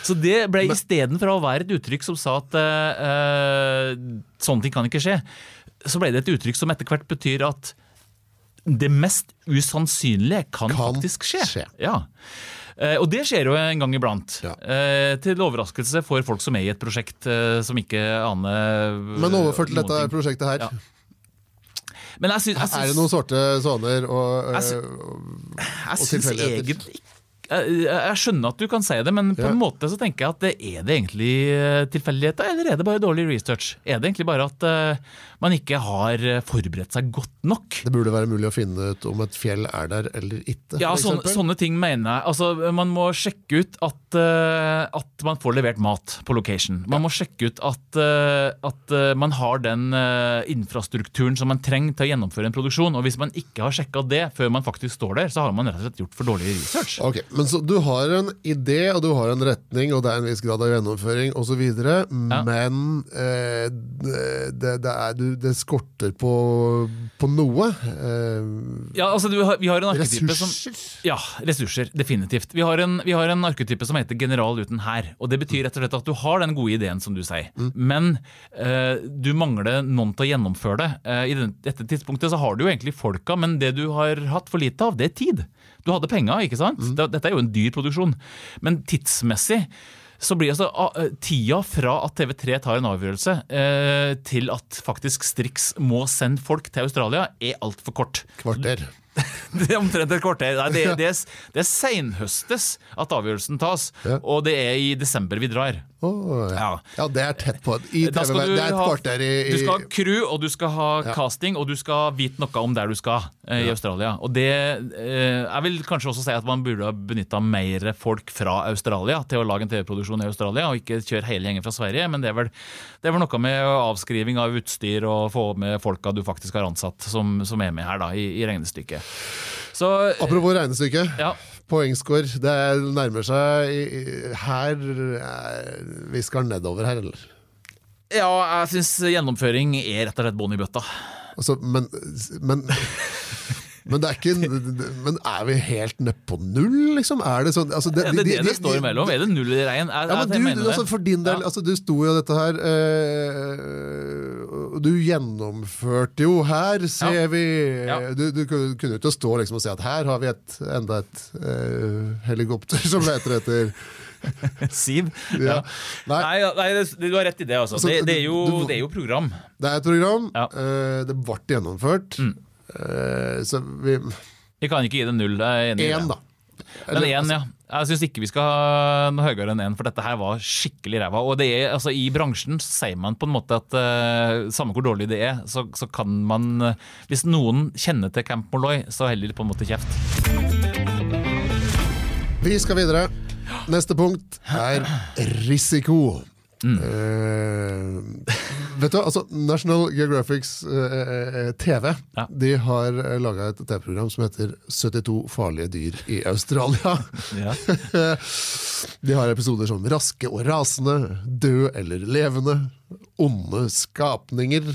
Så det ble istedenfor å være et uttrykk som sa at eh, eh, sånne ting kan ikke skje, så ble det et uttrykk som etter hvert betyr at det mest usannsynlige kan, Kan faktisk skje. skje. Ja. Eh, Og det skjer jo en gang iblant. Ja. Eh, til overraskelse for folk som er i et prosjekt eh, som ikke aner Men overført til dette ting. prosjektet her. Ja. Men jeg synes, jeg Er det noen svarte soner og, Jeg sy- eh, Jeg synes egentlig ikke jeg, skjønner at du kan si det, men på Ja. en måte så tenker jeg at er det egentlig eh, tilfeldigheter, eller er det bare dårlig research? Er det egentlig bare at eh, man ikke har forberedt seg godt nok? det burde være mulig å finne ut om et fjell er der eller ikke. Ja, sånne, sånne ting mener jeg. Altså, man må sjekke ut at, eh, at man får levert mat på location. Man må sjekke ut at, eh, at eh, man har den infrastrukturen som man trenger til å gjennomføre en produksjon. Og hvis man ikke har sjekka det før man faktisk står der, så har man rett og slett gjort for dårlig research. Ok, men så Du har en idé, og du har en retning, og det er en viss grad av gjennomføring osv., men eh, det, det, er, du, det skorter på, på noe. Eh, Ja, altså du har, Vi har en arketype som ressurser. Ja, ressurser. Definitivt. Vi har, en, vi har en arketype som heter general uten hær. Og det betyr rett og slett at du har den gode ideen, som du sier. Men uh, du mangler noen til å gjennomføre det. Uh, I dette tidspunktet så har du jo egentlig folka, men det du har hatt for lite av, det er tid. Du hadde penger, ikke sant? Mm. Dette er jo en dyr produksjon. Men tidsmessig så blir altså ah, eh, tida fra at TV3 tar en avgjørelse, til at faktisk Strix må sende folk til Australia, er altfor kort. Kvarter. Det er omtrent et kvarter. Nei, det, det, er, det er seinhøstes at avgjørelsen tas, Ja. og det er i desember vi drar. Åh, ja. Ja. ja, det er tett på. I TV, det er et kvarter i, i Du skal ha crew, og du skal ha Ja. casting, og du skal vite noe om der du skal eh, i Australia. Og det eh, Jeg vil kanskje også si at man burde ha benytta mer folk fra Australia til å lage en TV-produksjon i Australia, og ikke kjøre hele gjengen fra Sverige. Men det er vel, det er vel noe med avskriving av utstyr og få med folka du faktisk har ansatt, som, som er med her da, i, i regnestykket. Så Apropos regnestykke. ja. Poengscore. Det nærmer seg Her eh, Vi skal nedover her, eller? Ja, jeg syns gjennomføring er rett og slett bånn i bøtta. Altså, men, men Men det er ikke Men er vi helt nede på null, liksom? Er det sånn altså, Det er det de- det, de- står de- imellom. Er det null i regn? Er, Ja, men du, mener altså for din del, Ja. altså du sto jo dette her øh, Du gjennomførte jo her, ser Ja. vi Ja. Du, du kunne jo ikke stå liksom og si at her har vi et, enda et øh, helikopter som leter etter Siv. Ja. Nei, Nei, det- du har rett i det. Altså. Altså, Det, det, er jo, det er jo program. det er et program. Ja. eh, det ble gjennomført. Mm. Eh, så vi Vi kan ikke gi det null. Jeg er enig da. Men én, ja. Jeg syns ikke vi skal ha noe høyere enn én, for dette her var skikkelig ræva. Og det er, altså, i bransjen sier man på en måte at uh, samme hvor dårlig det er, så, så kan man uh, Hvis noen kjenner til Camp Molloy, så heller på en måte kjeft. Vi skal videre. Neste punkt er risiko. Mm. Eh, vet du, altså National Geographics eh, eh, TV Ja. De har uh, laga et TV-program som heter 72 farlige dyr i Australia. Ja. De har episoder som Raske og rasende, Død eller levende, Onde skapninger.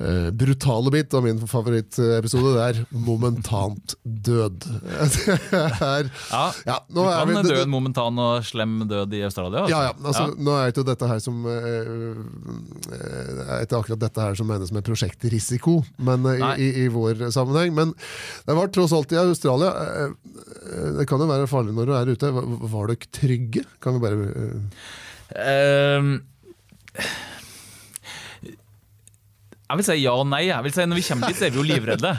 Eh, brutale bit av min favorittepisode. Det er 'momentant død'. Det er, Ja, ja, Du nå er kan vi- dø en momentan og slem død i Australia. Altså. Ja, ja, altså, Nå er ikke dette her som uh, eh, Det er ikke akkurat dette her som menes med prosjektrisiko men, uh, i, i, vår sammenheng. Men det var tross alt i Australia. eh, eh, Det kan jo være farlig når du er ute. Var, var dere trygge? Kan vi bare eh, Ehm, jeg vil si ja og nei. Jeg vil si Når vi kommer dit, så er vi jo livredde.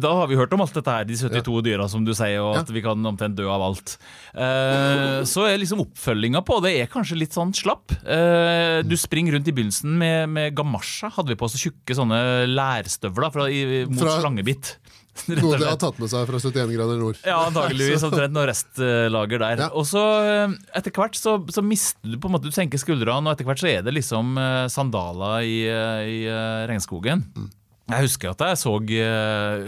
Da har vi hørt om alt dette her, de 72 dyra som du sier, og at vi kan omtrent dø av alt. Eh, så er liksom oppfølginga på det er kanskje litt sånn slapp. Eh, du springer rundt i begynnelsen med, med gamasja. Hadde vi på oss tjukke sånne lærstøvler fra, mot Fra- slangebitt. Noe de har tatt med seg fra 71 grader nord. Ja, antakeligvis omtrent noe restlager der. Ja. Og så eh, etter hvert så, så mister du på en måte, du senker skuldrene, og etter hvert så er det liksom eh, sandaler i, eh, i regnskogen. regnskogen. Jeg husker at jeg så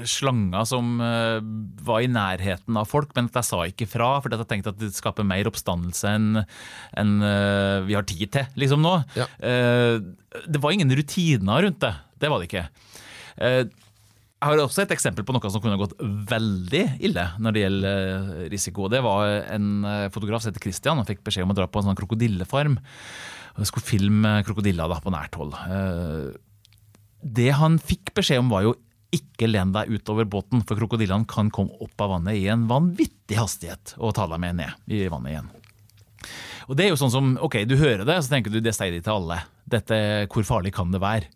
slanger som var i nærheten av folk, men at jeg sa ikke fra, For jeg tenkte at det skaper mer oppstandelse enn eh, vi har tid til liksom nå. Ja. Det var ingen rutiner rundt det. Det var det ikke. Jeg har også et eksempel på noe som kunne gått veldig ille når det gjelder eh, risiko. Det var en eh, fotograf som heter Christian. Han fikk beskjed om å dra på en sånn krokodillefarm. Og skulle filme krokodiller da, på nært hold. Eh, Det han fikk beskjed om, var jo ikke len deg utover båten, for krokodillene kan komme opp av vannet i en vanvittig hastighet og ta deg med ned i vannet igjen. Og det er jo sånn som, ok, Du hører det, så tenker du det sier de til alle. Dette, Hvor farlig kan det være?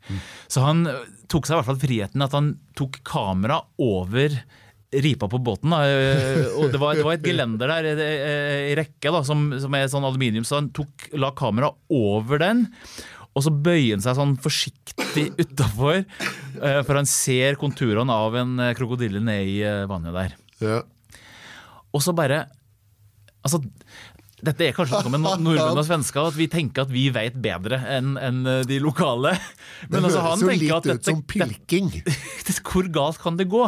Så han tok seg i hvert fall friheten at han tok kamera over ripa på båten. Da. og Det var, det var et gelender der i rekke da, som, som er sånn aluminium, så han tok, la kamera over den. Og så bøyer han seg sånn forsiktig utafor, for han ser konturene av en krokodille ned i vannet der. Ja. Og så bare Altså, dette er kanskje noe med nordmenn og svensker, at vi tenker at vi vet bedre enn en de lokale. Det Men altså, han høres jo tenker litt at ut som pilking. dette, hvor galt kan det gå?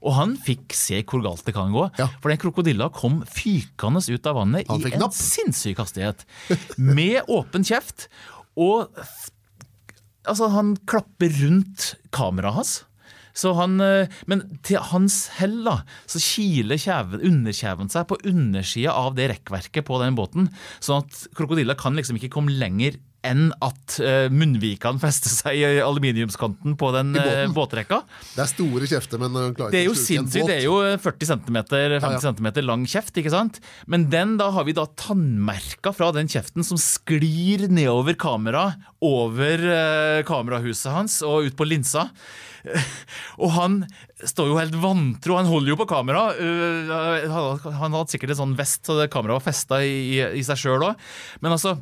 Og han fikk se hvor galt det kan gå. Ja. For den krokodilla kom fykende ut av vannet i en napp. sinnssyk hastighet. Med åpen kjeft. Og altså, han klapper rundt kameraet hans. Så han, eh, men til hans hell da, så kiler kjeven, underkjeven seg på undersida av det rekkverket på den båten, sånn at krokodilla kan liksom ikke komme lenger enn at uh, munnvikene fester seg i aluminiumskanten på den eh, båtrekka. Det er store kjefter, men han klarer er ikke å sluke en båt. Det er jo 40 cm, 50 Ja, ja. cm lang kjeft, ikke sant? Men den da har vi da tannmerka fra den kjeften som sklir nedover kamera, over eh, kamerahuset hans og ut på linsa. Og han står jo helt vantro, han holder jo på kamera. øh, han- hadde sikkert en sånn vest, så kameraet var festa i, i, i seg sjøl òg. Men altså,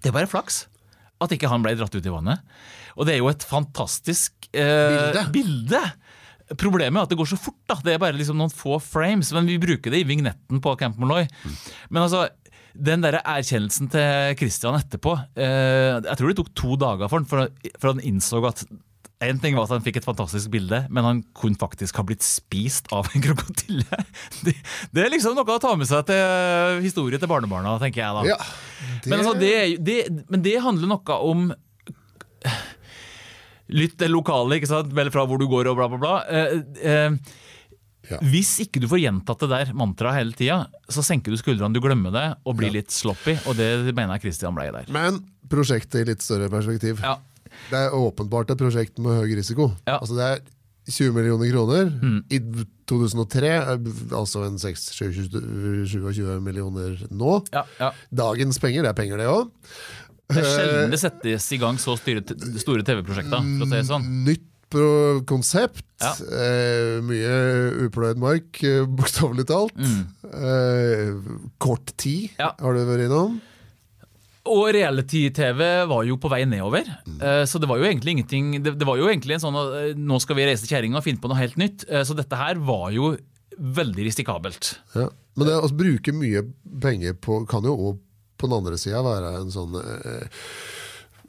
det er bare flaks at ikke han ble dratt ut i vannet. Og det er jo et fantastisk eh, Bilde. bilde. Problemet er at det går så fort. da Det er bare liksom noen få frames, men vi bruker det i vignetten på Camp Molloy. Men altså, den der erkjennelsen til Christian etterpå eh, Jeg tror det tok to dager for han, for, for han innså at en ting var at han fikk et fantastisk bilde, men han kunne faktisk ha blitt spist av en krokodille. Det, det er liksom noe å ta med seg til historie til barnebarna, tenker jeg da. Ja, Men, altså, det, det, men det handler noe om Lytt det lokale, ikke sant? Vel fra hvor du går og bla, bla, bla. Eh, eh, Ja. Hvis ikke du får gjentatt det der mantraet hele tida, så senker du skuldrene, du glemmer det og blir Ja. litt sloppy, og det mener jeg Christian ble der. Men prosjektet i litt større perspektiv. Ja. Det er åpenbart et prosjekt med høy risiko. Ja. Altså det er 20 millioner kroner. Mm. I 2003, eh, altså en 6-27 millioner nå. Ja, ja. Dagens penger, det er penger det òg. Det er sjelden det settes i gang så styre, store TV-prosjekter, si sånn. Nytt konsept. Ja. Eh, mye upløyd mark, eh, bokstavelig talt. Eh, kort tid Mm. Har du vært innom. Og reality-TV var jo på vei nedover. Mm. Eh, Så det var jo egentlig ingenting Det, det var jo egentlig en sånn eh, nå skal vi reise kjerringa og finne på noe helt nytt. Eh, Så dette her var jo veldig risikabelt. Ja. Men det å bruke mye penger på kan jo òg på den andre sida være en sånn eh,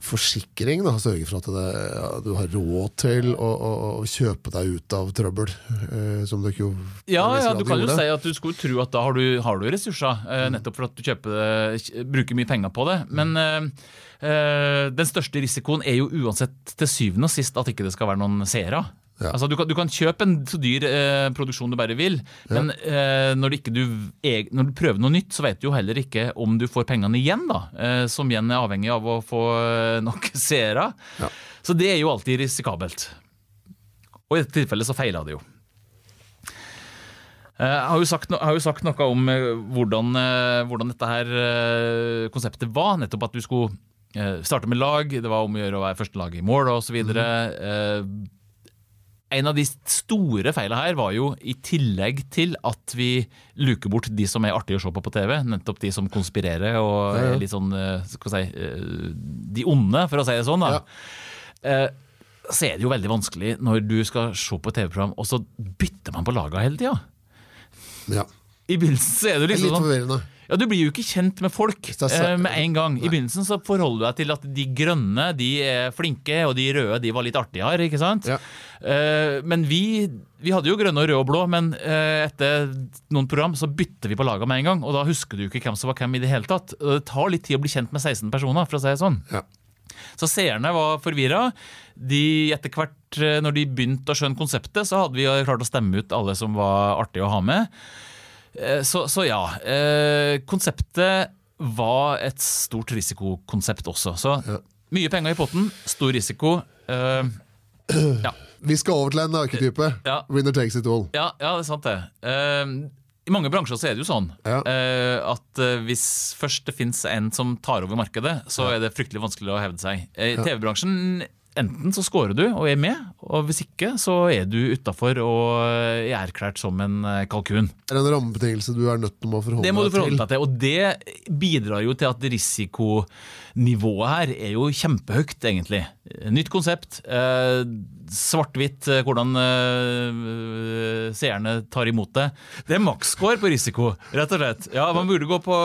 forsikring da, sørge for at det, ja, du har råd til å, å, å, kjøpe deg ut av trøbbel. Eh, som ikke jo Ja, ja du kan jo si at du skulle tro at da har du, har du ressurser, eh, mm. nettopp for at du kjøper, bruker mye penger på det. Men eh, eh, den største risikoen er jo uansett til syvende og sist at ikke det skal være noen seere. Ja. Altså, du, kan, du, kan, kjøpe en så dyr eh, produksjon du bare vil, ja. men eh, når, du er, når, du prøver noe nytt, så vet du jo heller ikke om du får pengene igjen, da, eh, som igjen er avhengig av å få eh, nok seere. Ja. Så det er jo alltid risikabelt. Og i dette tilfellet så feila det jo. Eh, jeg har sagt, no, har jo sagt noe om eh, hvordan, hvordan, dette her konseptet var. Nettopp at du skulle starte med lag, det var om å gjøre å være første lag i mål osv. Mm en av de store feilene her var jo, i tillegg til at vi luker bort de som er artige å se på på TV, nettopp de som konspirerer og ja, ja. litt sånn skal vi si, eh, De onde, for å si det sånn, da. Ja. Eh, så er det jo veldig vanskelig når du skal se på TV-program, og så bytter man på laga hele tida. Ja. I begynnelsen så er det liksom sånn. Ja, Du blir jo ikke kjent med folk eh, med en gang. I begynnelsen så forholder du deg til at de grønne de er flinke, og de røde de var litt artigere. ikke sant? Ja. Eh, men vi, vi, hadde jo grønne, og røde og blå, men eh, etter noen program så bytter vi på laga med en gang. Og da husker du ikke hvem som var hvem i det hele tatt. Det tar litt tid å bli kjent med 16 personer, for å si det sånn. Ja. Så seerne var forvirra. De, etter hvert, eh, når de begynte å skjønne konseptet, så hadde vi klart å stemme ut alle som var artige å ha med. Eh, så, så ja. Eh, konseptet var et stort risikokonsept også. Så ja. mye penger i potten, stor risiko. Eh, ja. Vi skal over til en arketype. Ja. Winner takes it all. Ja, ja, det er sant, det. I mange bransjer så er det jo sånn ja. at hvis først det fins en som tar over markedet, så er det fryktelig vanskelig å hevde seg. I TV-bransjen enten så scorer du og er med, og hvis ikke så er du utafor og er erklært som en eh, kalkun. Det er en rammebetingelse du er nødt til å forholde deg til. Det må du forholde deg til, og det bidrar jo til at risikonivået her er jo kjempehøyt, egentlig. Nytt konsept. Eh, svart-hvitt eh, hvordan uh, seerne tar imot det. Det er maksscore på risiko, rett og slett. Ja, Man burde gå på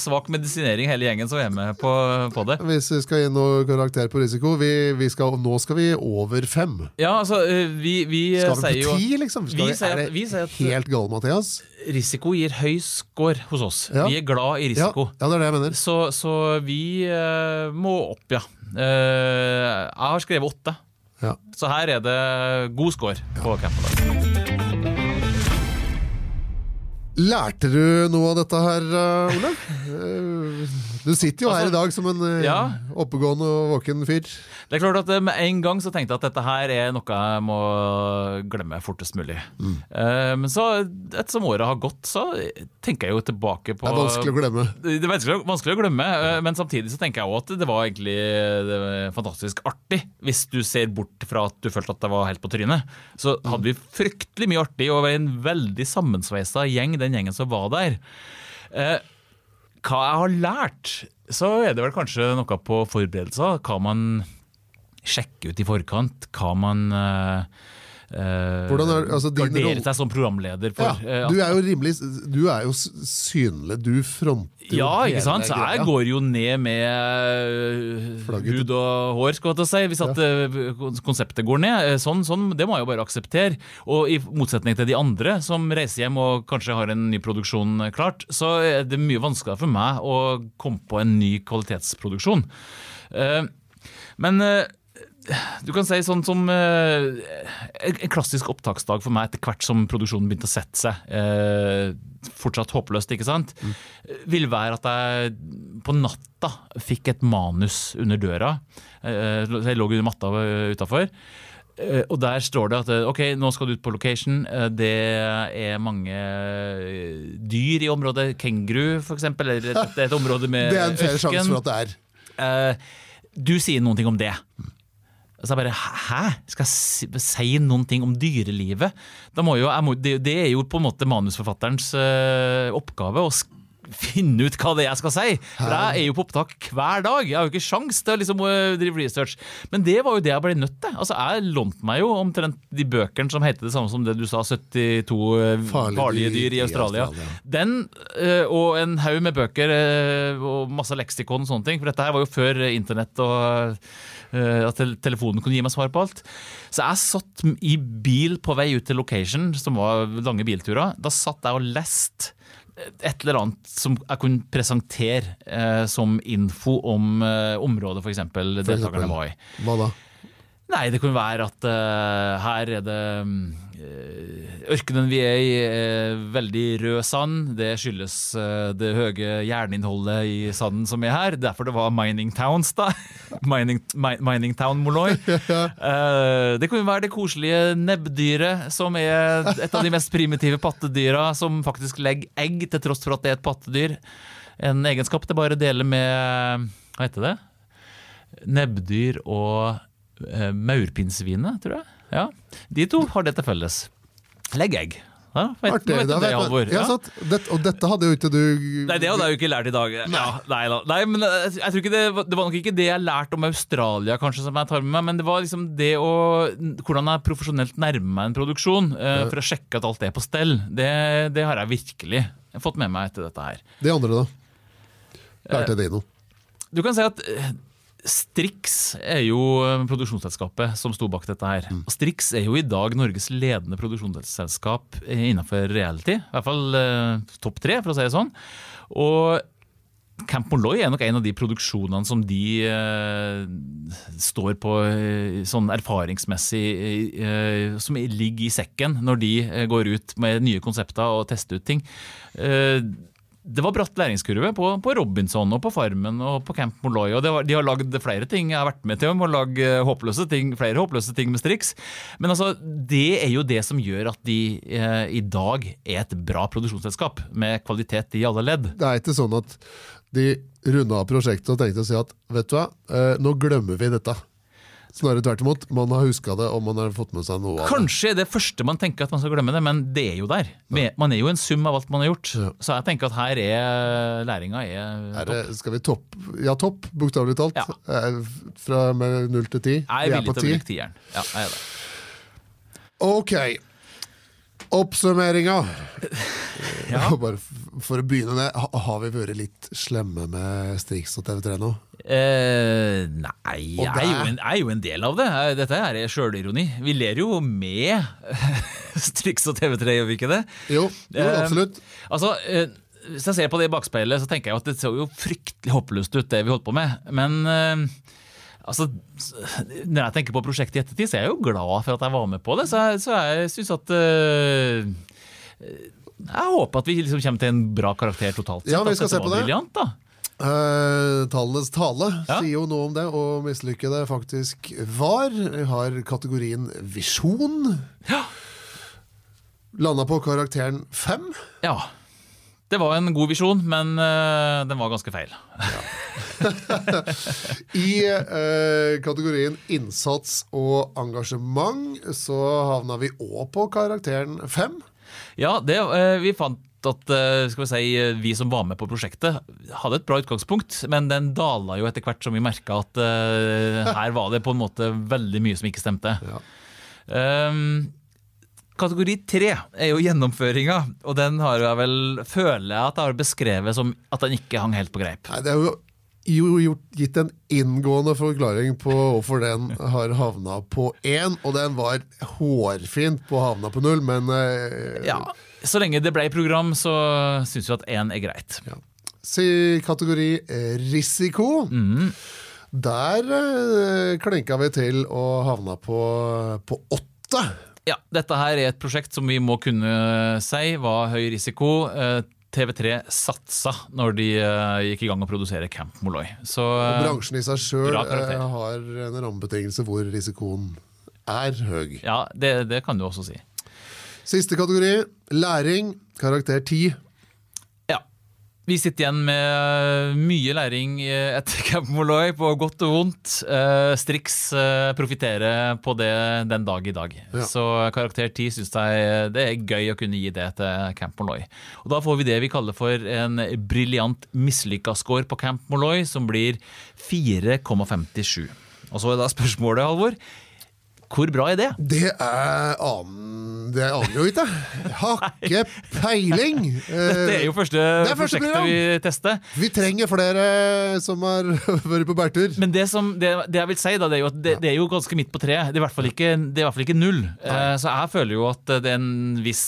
svak medisinering hele gjengen som er med på, på det. Hvis vi skal gi noe karakter på risiko, vi, vi skal, nå skal vi over fem. Ja, altså, vi, vi skal vi på ti, liksom? Skal vi, er det at, helt gale, Mathias? Risiko gir høy score hos oss. Ja. Vi er glad i risiko. Ja, ja det er det jeg mener. Så, så vi uh, må opp, ja. Uh, jeg har skrevet åtte. Ja. Så her er det god score på Campbell. Lærte du noe av dette her, eh, Ole? Eh, du sitter jo altså, her i dag som en ja. oppegående og våken fyr. Det er klart at Med en gang så tenkte jeg at dette her er noe jeg må glemme fortest mulig. Mm. Men så, ettersom året har gått, så tenker jeg jo tilbake på Det er vanskelig å glemme. Det er vanskelig, vanskelig å glemme, Men samtidig så tenker jeg også at det var egentlig det var fantastisk artig. Hvis du ser bort fra at du følte at det var helt på trynet. Så hadde vi fryktelig mye artig og en veldig sammensveisa gjeng, den gjengen som var der. Eh, hva jeg har lært, så er det vel kanskje noe på forberedelser. Hva man sjekker ut i forkant hva man uh, Uh, er, altså, gardere seg som programleder for. Ja, du er jo rimelig Du er jo synlig. Du fronter jo Ja, ikke sant? Så jeg går jo ned med Flagget. hud og hår, skal jeg si, hvis at ja. konseptet går ned. Sånn, sånn, det må jeg jo bare akseptere. Og i motsetning til de andre som reiser hjem og kanskje har en ny produksjon klart, så er det mye vanskeligere for meg å komme på en ny kvalitetsproduksjon. Men du kan si sånn som eh, En klassisk opptaksdag for meg etter hvert som produksjonen begynte å sette seg. Eh, fortsatt håpløst, ikke sant? Mm. Vil være at jeg på natta fikk et manus under døra. Eh, jeg lå under matta utafor. Eh, og der står det at eh, ok, nå skal du ut på location. Eh, det er mange dyr i området. Kenguru, f.eks. Eller det er et område med ørken. Det er en fair sjanse for at det er. Du sier noen ting om det. Mm. Så jeg bare Hæ? Skal jeg si noen ting om dyrelivet? Jo, må, det, det, er jo på en måte manusforfatterens uh, oppgave å finne ut hva det er jeg skal si. For jeg er jo på opptak hver dag. Jeg har jo ikke sjans til å liksom øh, drive research. Men det var jo det jeg ble nødt til. Altså, Jeg lånte meg jo omtrent de bøkene som heter det samme som det du sa, 72 øh, Farlige farlige dyr i dyr i Australia. Australia. Den øh, og en haug med bøker og masse leksikon og sånne ting. For dette her var jo før internett og at telefonen kunne gi meg svar på alt. Så jeg satt i bil på vei ut til location, som var lange bilturer. Da satt jeg og leste et eller annet som jeg kunne presentere eh, som info om eh, området f.eks. deltakerne var i. Hva da? Nei, det kunne være at eh, her er det eh, Ørkenen vi er i, er veldig rød sand. Det skyldes eh, det høye jerninnholdet i sanden som er her. Derfor det var mining towns, da. mining, mining town Molloy. Det kan jo være det koselige nebbdyret, som er et av de mest primitive pattedyra, som faktisk legger egg til tross for at det er et pattedyr. En egenskap det bare deler med Hva heter det? Nebbdyr og eh, maurpinnsvinet, tror jeg. Ja. De to har det til felles. Legg egg. Ja, vet, Artig. vet det, det, vet jeg- Ja. Dette- og dette hadde jo ikke du Nei, det hadde jeg jo ikke lært i dag. Ja, nei, da. nei, men jeg, jeg tror ikke det, det var nok ikke det jeg lærte om Australia, kanskje, som jeg tar med meg, men det var liksom det å Hvordan jeg profesjonelt nærmer meg en produksjon uh, for å sjekke at alt er på stell. Det, det har jeg virkelig fått med meg etter dette her. De andre, da? Lærte de noe? Du kan si at eh, Strix er jo eh, produksjonsselskapet som sto bak dette her. Mm. Strix er jo i dag Norges ledende produksjonsselskap innenfor reality. I hvert fall eh, topp tre, for å si det sånn. Og Camp Molloy er nok en av de produksjonene som de eh, står på eh, sånn erfaringsmessig eh, Som ligger i sekken når de eh, går ut med nye konsepter og tester ut ting. Eh, det var bratt læringskurve på, på Robinson og på Farmen og på Camp Molloy. og var, De har lagd flere ting. Jeg har vært med til å lage håpløse ting, flere håpløse ting med Strix. Men altså, det er jo det som gjør at de eh, i dag er et bra produksjonsselskap, med kvalitet i alle ledd. Det er ikke sånn at de runda av prosjektet og tenkte å si at vet du hva, eh, nå glemmer vi dette. Snarere tvert imot. Man har huska det, og man har fått med seg noe av det. Kanskje det første man tenker at man skal glemme det, men det er jo der. Man er jo en sum av alt man har gjort. Så jeg tenker at her er læringa er Er det, skal vi topp? Ja, topp, bokstavelig talt. Ja. Eh, Fra null til ti. Jeg er villig til å bruke tieren. Ja, jeg er det. Ok. Oppsummeringa. Ja. Bare for å begynne med, har vi vært litt slemme med Strix og TV3 nå? Eh, nei, jeg er, jo en, jeg er jo en del av det. Dette er sjølironi. Vi ler jo med Strix og TV3, gjør vi ikke det? Jo, jo Eh, absolutt. Altså, eh, Hvis jeg ser på det i bakspeilet, så tenker jeg at det så jo fryktelig håpløst ut, det vi holdt på med. Men eh, altså, når jeg tenker på prosjektet i ettertid, så er jeg jo glad for at jeg var med på det. Så jeg, så jeg syns at eh, Jeg håper at vi liksom kommer til en bra karakter totalt sett. Ja, vi skal se på det. Brilliant, da. Eh, tallenes tale Ja. sier jo noe om det, og mislykkede faktisk var. Vi har kategorien visjon. Ja. Landa på karakteren fem. ja. Det var en god visjon, men uh, den var ganske feil. I uh, kategorien innsats og engasjement så havna vi òg på karakteren fem. Ja, det, uh, vi fant at skal vi, si, vi som var med på prosjektet, hadde et bra utgangspunkt, men den dala jo etter hvert som vi merka at her var det på en måte veldig mye som ikke stemte. Ja. Um, kategori tre er jo gjennomføringa, og den har jeg vel, føler jeg at jeg har beskrevet som at den ikke hang helt på greip. Nei, det er jo jo gjort, gitt en inngående forklaring på hvorfor den har havna på én, og den var hårfint på havna på null, men eh, Ja, Så lenge det ble program, så syns vi at én er greit. Ja. Si kategori risiko. risiko. Der eh, klinka vi til og havna på, på åtte. Ja, dette her er et prosjekt som vi må kunne si var høy risiko. Eh, TV3 satsa når de eh, gikk i gang å produsere Camp Molloy. Så, og eh, bransjen i seg sjøl har en rammebetingelse hvor risikoen er høy. Ja, det, det kan du også si. Siste kategori læring, karakter 10 vi sitter igjen med mye læring etter Camp Molloy, på godt og vondt. Eh, Strix eh, profitterer på det den dag i dag. Ja. Så karakter 10 syns jeg det er gøy å kunne gi det til Camp Molloy. Og da får vi det vi kaller for en briljant mislykka score på Camp Molloy, som blir 4,57. Og så er da spørsmålet, Halvor. Hvor bra er det? Det er annen Det aner jo ikke. Har peiling. Dette er jo første er første prosjektet vi tester. Vi trenger flere som har vært på bærtur. Men det, som, det, det jeg vil si, da, det er jo at det, det er jo ganske midt på treet. Det er i hvert fall ikke, det er i hvert fall ikke null. Nei. så jeg føler jo at det er en viss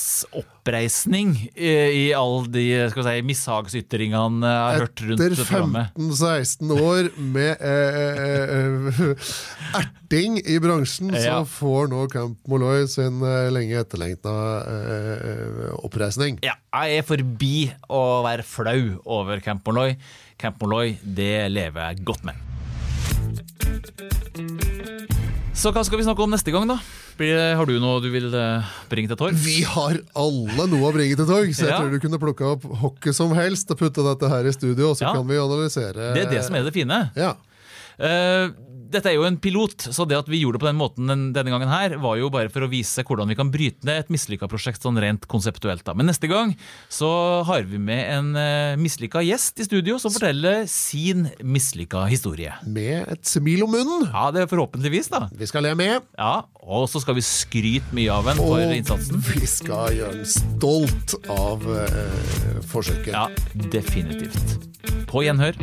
oppreisning i, i alle de skal si, mishagsytringene jeg har hørt rundt Etter programmet. 15-16 år med eh, eh, eh, erting i bransjen, Ja. så får nå Camp Molloy sin eh, lenge etterlengta eh, oppreisning. Ja, jeg er forbi å være flau over Camp Molloy. Camp Molloy, det lever jeg godt med. Så hva skal vi snakke om neste gang, da? Har du noe du vil eh, bringe til torg? Vi har alle noe å bringe til torg, så jeg Ja. tror du kunne plukka opp hockey som helst og putte dette her i studio, og så Ja. kan vi analysere Det er det som er det fine. Ja. Eh, dette er jo en pilot, så det at vi gjorde det på den måten den, denne gangen her, var jo bare for å vise hvordan vi kan bryte ned et mislykka prosjekt sånn rent konseptuelt. da. Men neste gang så har vi med en uh, mislykka gjest i studio som forteller sin mislykka historie. Med et smil om munnen. Ja, det er forhåpentligvis, da. Vi skal le med, Ja, Og så skal vi skryte mye av og for innsatsen. vi skal gjøre den stolt av uh, forsøket. Ja, definitivt. På gjenhør.